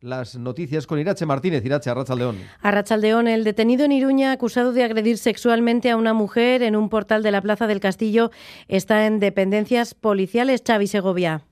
Las noticias con Irache Martínez. Irache, Arrachaldeón. Arrachaldeón, el detenido en Iruña acusado de agredir sexualmente a una mujer en un portal de la Plaza del Castillo está en dependencias policiales. Xavi Segovia.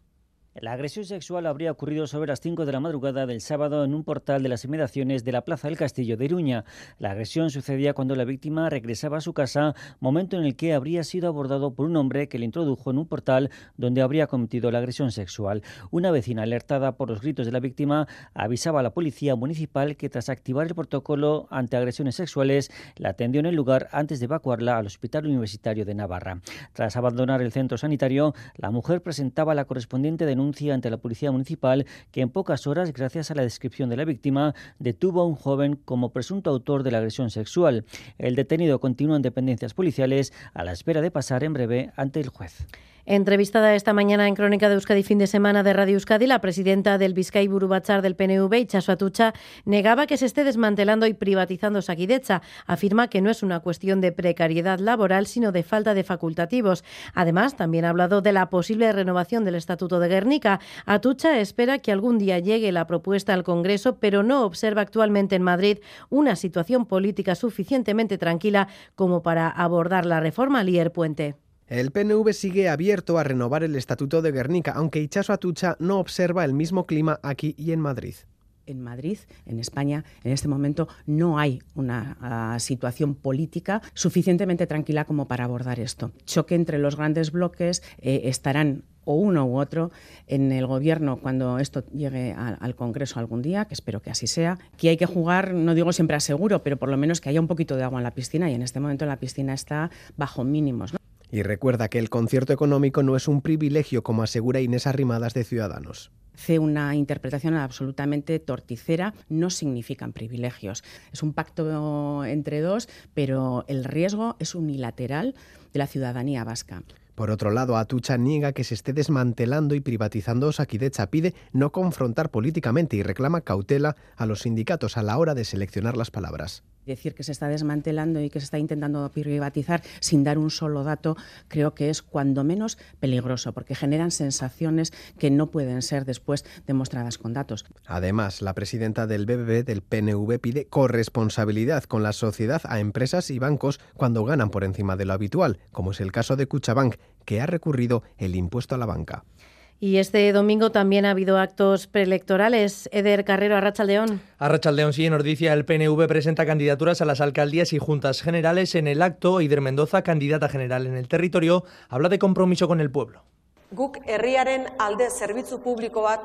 La agresión sexual habría ocurrido sobre las 5 de la madrugada del sábado en un portal de las inmediaciones de la Plaza del Castillo de Iruña. La agresión sucedía cuando la víctima regresaba a su casa, momento en el que habría sido abordado por un hombre que le introdujo en un portal donde habría cometido la agresión sexual. Una vecina alertada por los gritos de la víctima avisaba a la policía municipal que tras activar el protocolo ante agresiones sexuales la atendió en el lugar antes de evacuarla al Hospital Universitario de Navarra. Tras abandonar el centro sanitario, la mujer presentaba la correspondiente denuncia ante la Policía Municipal que en pocas horas, gracias a la descripción de la víctima, detuvo a un joven como presunto autor de la agresión sexual. El detenido continúa en dependencias policiales a la espera de pasar en breve ante el juez. Entrevistada esta mañana en Crónica de Euskadi fin de semana de Radio Euskadi, la presidenta del Vizcay Burubachar del PNV, Itxaso Atucha, negaba que se esté desmantelando y privatizando Saquidecha. Afirma que no es una cuestión de precariedad laboral, sino de falta de facultativos. Además, también ha hablado de la posible renovación del Estatuto de Guernica. Atucha espera que algún día llegue la propuesta al Congreso, pero no observa actualmente en Madrid una situación política suficientemente tranquila como para abordar la reforma Lier Puente. El PNV sigue abierto a renovar el Estatuto de Guernica, aunque Ichaso Atucha no observa el mismo clima aquí y en Madrid en Madrid, en España, en este momento no hay una uh, situación política suficientemente tranquila como para abordar esto. Choque entre los grandes bloques eh, estarán o uno u otro en el gobierno cuando esto llegue al Congreso algún día, que espero que así sea, que hay que jugar, no digo siempre a seguro, pero por lo menos que haya un poquito de agua en la piscina y en este momento la piscina está bajo mínimos. Y recuerda que el concierto económico no es un privilegio, como asegura Inés Arrimadas de Ciudadanos hace una interpretación absolutamente torticera, no significan privilegios. Es un pacto entre dos, pero el riesgo es unilateral de la ciudadanía vasca. Por otro lado, Atucha niega que se esté desmantelando y privatizando Osakidecha, pide no confrontar políticamente y reclama cautela a los sindicatos a la hora de seleccionar las palabras decir que se está desmantelando y que se está intentando privatizar sin dar un solo dato, creo que es cuando menos peligroso, porque generan sensaciones que no pueden ser después demostradas con datos. Además, la presidenta del BBB del PNV pide corresponsabilidad con la sociedad a empresas y bancos cuando ganan por encima de lo habitual, como es el caso de Cuchabank, que ha recurrido el impuesto a la banca. Y este domingo también ha habido actos preelectorales. Eder Carrero, Arrachaldeón. Arrachaldeón, sí, en Ordicia el PNV presenta candidaturas a las alcaldías y juntas generales. En el acto, Ider Mendoza, candidata general en el territorio, habla de compromiso con el pueblo. Guk herriaren alde zerbitzu publiko bat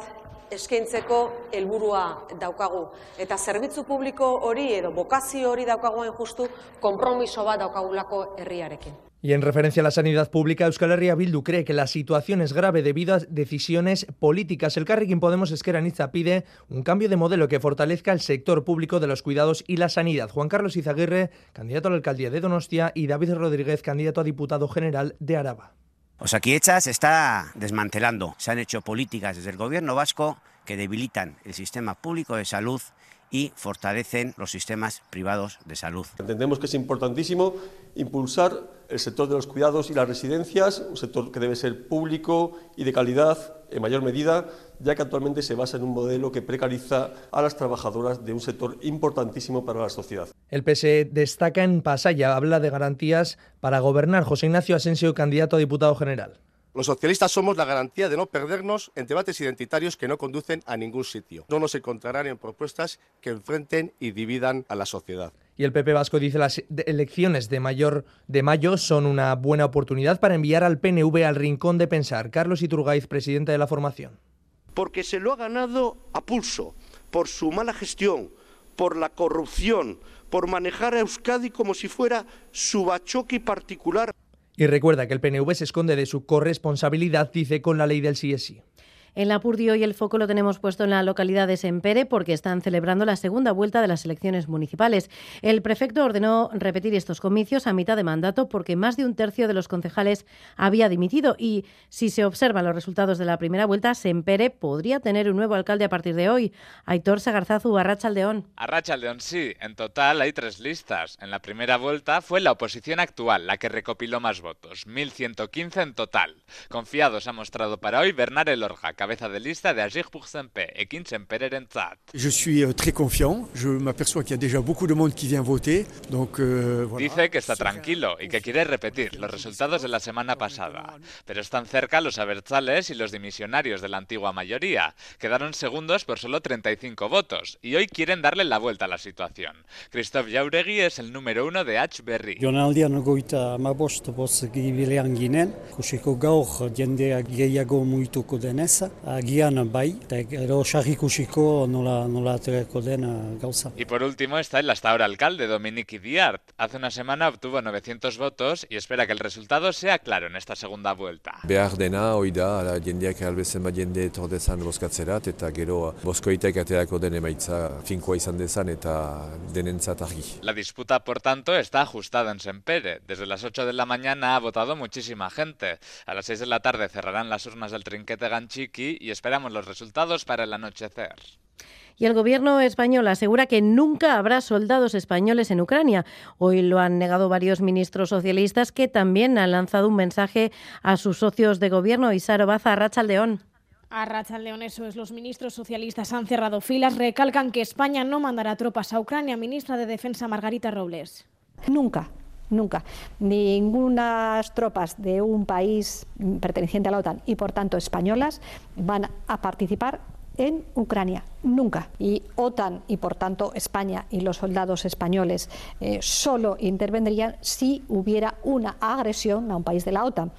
eskaintzeko helburua daukagu eta zerbitzu publiko hori edo bokazio hori daukagoen justu konpromiso bat daukagulako herriarekin. Y en referencia a la sanidad pública, Euskal Herria Bildu cree que la situación es grave debido a decisiones políticas. El Carrequín Podemos Esquerra Niza pide un cambio de modelo que fortalezca el sector público de los cuidados y la sanidad. Juan Carlos Izaguirre, candidato a la alcaldía de Donostia, y David Rodríguez, candidato a diputado general de Araba. Osakidecha se está desmantelando. Se han hecho políticas desde el gobierno vasco que debilitan el sistema público de salud y fortalecen los sistemas privados de salud. Entendemos que es importantísimo impulsar el sector de los cuidados y las residencias, un sector que debe ser público y de calidad en mayor medida, ya que actualmente se basa en un modelo que precariza a las trabajadoras de un sector importantísimo para la sociedad. El PSE destaca en Pasaya, habla de garantías para gobernar. José Ignacio Asensio, candidato a diputado general. Los socialistas somos la garantía de no perdernos en debates identitarios que no conducen a ningún sitio. No nos encontrarán en propuestas que enfrenten y dividan a la sociedad. Y el PP Vasco dice las elecciones de, mayor, de mayo son una buena oportunidad para enviar al PNV al rincón de pensar. Carlos Iturgaiz, presidente de la formación. Porque se lo ha ganado a pulso, por su mala gestión, por la corrupción, por manejar a Euskadi como si fuera su bachoqui particular. Y recuerda que el PNV se esconde de su corresponsabilidad, dice, con la ley del sí sí. En Lapurdi hoy el foco lo tenemos puesto en la localidad de Sempere porque están celebrando la segunda vuelta de las elecciones municipales. El prefecto ordenó repetir estos comicios a mitad de mandato porque más de un tercio de los concejales había dimitido y si se observan los resultados de la primera vuelta, Sempere podría tener un nuevo alcalde a partir de hoy. Aitor Sagarzazu, Arrachaldeón. Arrachaldeón, sí. En total hay tres listas. En la primera vuelta fue la oposición actual la que recopiló más votos, 1.115 en total. Confiados ha mostrado para hoy Bernard Elorja, cabeza de lista de Agir pour Sempe, Ekin Sempererentzat. Je suis euh, très confiant, je m'aperçois qu'il y a déjà beaucoup de monde qui vient voter, donc euh, voilà. Dice que está tranquilo y que quiere repetir los resultados de la semana pasada, pero están cerca los abertzales y los dimisionarios de la antigua mayoría. Quedaron segundos por solo 35 votos y hoy quieren darle la vuelta a la situación. Christophe Jauregui es el número uno de H. Berry. Jonaldian goita amabost boz gibilean ginen, kusiko gaur jendea gehiago muituko denez, agian bai, eta gero sarrikusiko nola, nola aterako den gauza. Y por último está el hasta ahora alcalde Dominique Diart. Hace una semana obtuvo 900 votos y espera que el resultado sea claro en esta segunda vuelta. Behar dena, hoi da, ala jendeak albezen bat jende etor dezan bozkatzerat, eta gero bozkoitek aterako den emaitza finkoa izan dezan eta denentzat argi. La disputa, por tanto, está ajustada en Sempere. Desde las 8 de la mañana ha votado muchísima gente. A las 6 de la tarde cerrarán las urnas del trinquete Ganchiki y esperamos los resultados para el anochecer. Y el gobierno español asegura que nunca habrá soldados españoles en Ucrania. Hoy lo han negado varios ministros socialistas que también han lanzado un mensaje a sus socios de gobierno. Isaro Baza, Rachaldeón. A Rachaldeón, eso es. Los ministros socialistas han cerrado filas, recalcan que España no mandará tropas a Ucrania. Ministra de Defensa Margarita Robles. Nunca, nunca. Ningunas tropas de un país perteneciente a la OTAN y por tanto españolas van a participar en Ucrania, nunca. Y OTAN y por tanto España y los soldados españoles eh, solo intervendrían si hubiera una agresión a un país de la OTAN.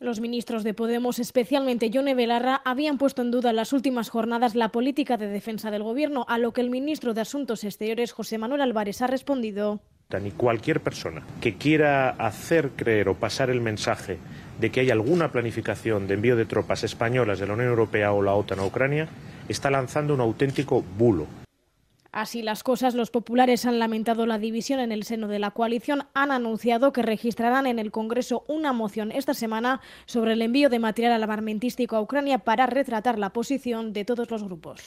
Los ministros de Podemos, especialmente Yone Belarra, habían puesto en duda en las últimas jornadas la política de defensa del Gobierno, a lo que el ministro de Asuntos Exteriores, José Manuel Álvarez, ha respondido. Ni cualquier persona que quiera hacer creer o pasar el mensaje de que hay alguna planificación de envío de tropas españolas de la Unión Europea o la OTAN a Ucrania está lanzando un auténtico bulo. Así las cosas, los populares han lamentado la división en el seno de la coalición, han anunciado que registrarán en el Congreso una moción esta semana sobre el envío de material armamentístico a Ucrania para retratar la posición de todos los grupos.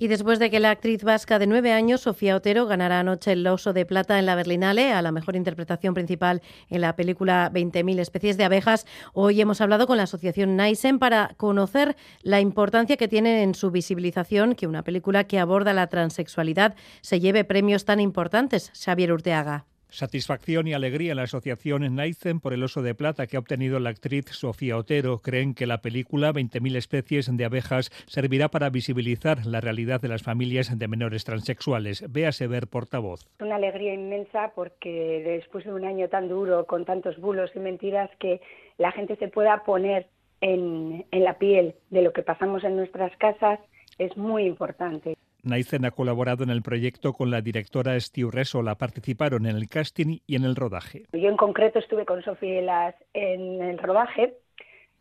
Y después de que la actriz vasca de nueve años, Sofía Otero, ganara anoche el Oso de Plata en la Berlinale a la mejor interpretación principal en la película 20.000 especies de abejas, hoy hemos hablado con la asociación Naisen para conocer la importancia que tiene en su visibilización que una película que aborda la transexualidad se lleve premios tan importantes. Xavier Urteaga. Satisfacción y alegría en la asociación Naizen por el oso de plata que ha obtenido la actriz Sofía Otero. Creen que la película 20.000 especies de abejas servirá para visibilizar la realidad de las familias de menores transexuales. Véase ver portavoz. Una alegría inmensa porque después de un año tan duro, con tantos bulos y mentiras, que la gente se pueda poner en, en la piel de lo que pasamos en nuestras casas es muy importante. Naizen ha colaborado en el proyecto con la directora Stu Resola. Participaron en el casting y en el rodaje. Yo en concreto estuve con Sofía en el rodaje.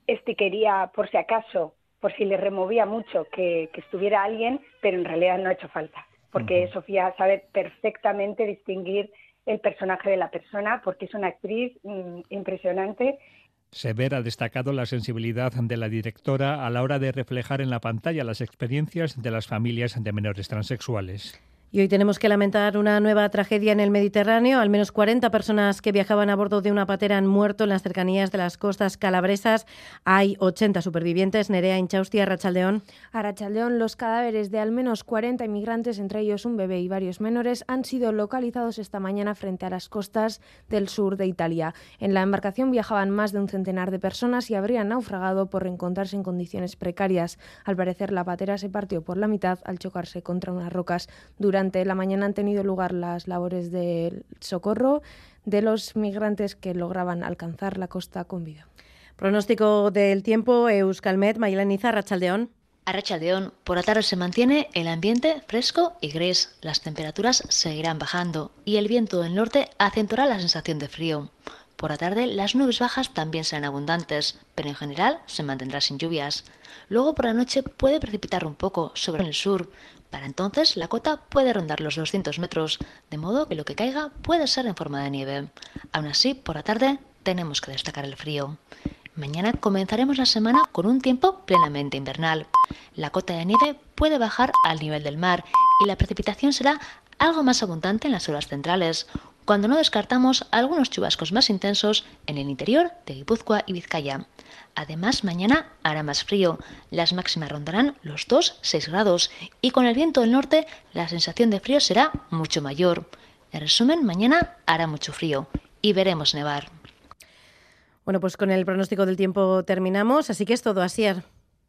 Este quería, por si acaso, por si le removía mucho, que, que estuviera alguien, pero en realidad no ha hecho falta, porque uh -huh. Sofía sabe perfectamente distinguir el personaje de la persona, porque es una actriz mmm, impresionante Sever ha destacado la sensibilidad de la directora a la hora de reflejar en la pantalla las experiencias de las familias de menores transexuales. Y hoy tenemos que lamentar una nueva tragedia en el Mediterráneo. Al menos 40 personas que viajaban a bordo de una patera han muerto en las cercanías de las costas calabresas. Hay 80 supervivientes. Nerea Inchaustia, Arrachaldeón. Arrachaldeón, los cadáveres de al menos 40 inmigrantes, entre ellos un bebé y varios menores, han sido localizados esta mañana frente a las costas del sur de Italia. En la embarcación viajaban más de un centenar de personas y habrían naufragado por encontrarse en condiciones precarias. Al parecer, la patera se partió por la mitad al chocarse contra unas rocas durante durante la mañana han tenido lugar las labores de socorro de los migrantes que lograban alcanzar la costa con vida. Pronóstico del tiempo, Euskalmet, Maylaniza, Rachaldeón. A Rachaldeón, por la tarde se mantiene el ambiente fresco y gris. Las temperaturas seguirán bajando y el viento del norte acentuará la sensación de frío. Por la tarde las nubes bajas también serán abundantes, pero en general se mantendrá sin lluvias. Luego por la noche puede precipitar un poco sobre el sur. Para entonces la cota puede rondar los 200 metros, de modo que lo que caiga puede ser en forma de nieve. Aún así, por la tarde tenemos que destacar el frío. Mañana comenzaremos la semana con un tiempo plenamente invernal. La cota de nieve puede bajar al nivel del mar y la precipitación será algo más abundante en las horas centrales, cuando no descartamos algunos chubascos más intensos en el interior de Guipúzcoa y Vizcaya. Además, mañana hará más frío. Las máximas rondarán los 2-6 grados y con el viento del norte la sensación de frío será mucho mayor. En resumen, mañana hará mucho frío y veremos nevar. Bueno, pues con el pronóstico del tiempo terminamos, así que es todo, Asier.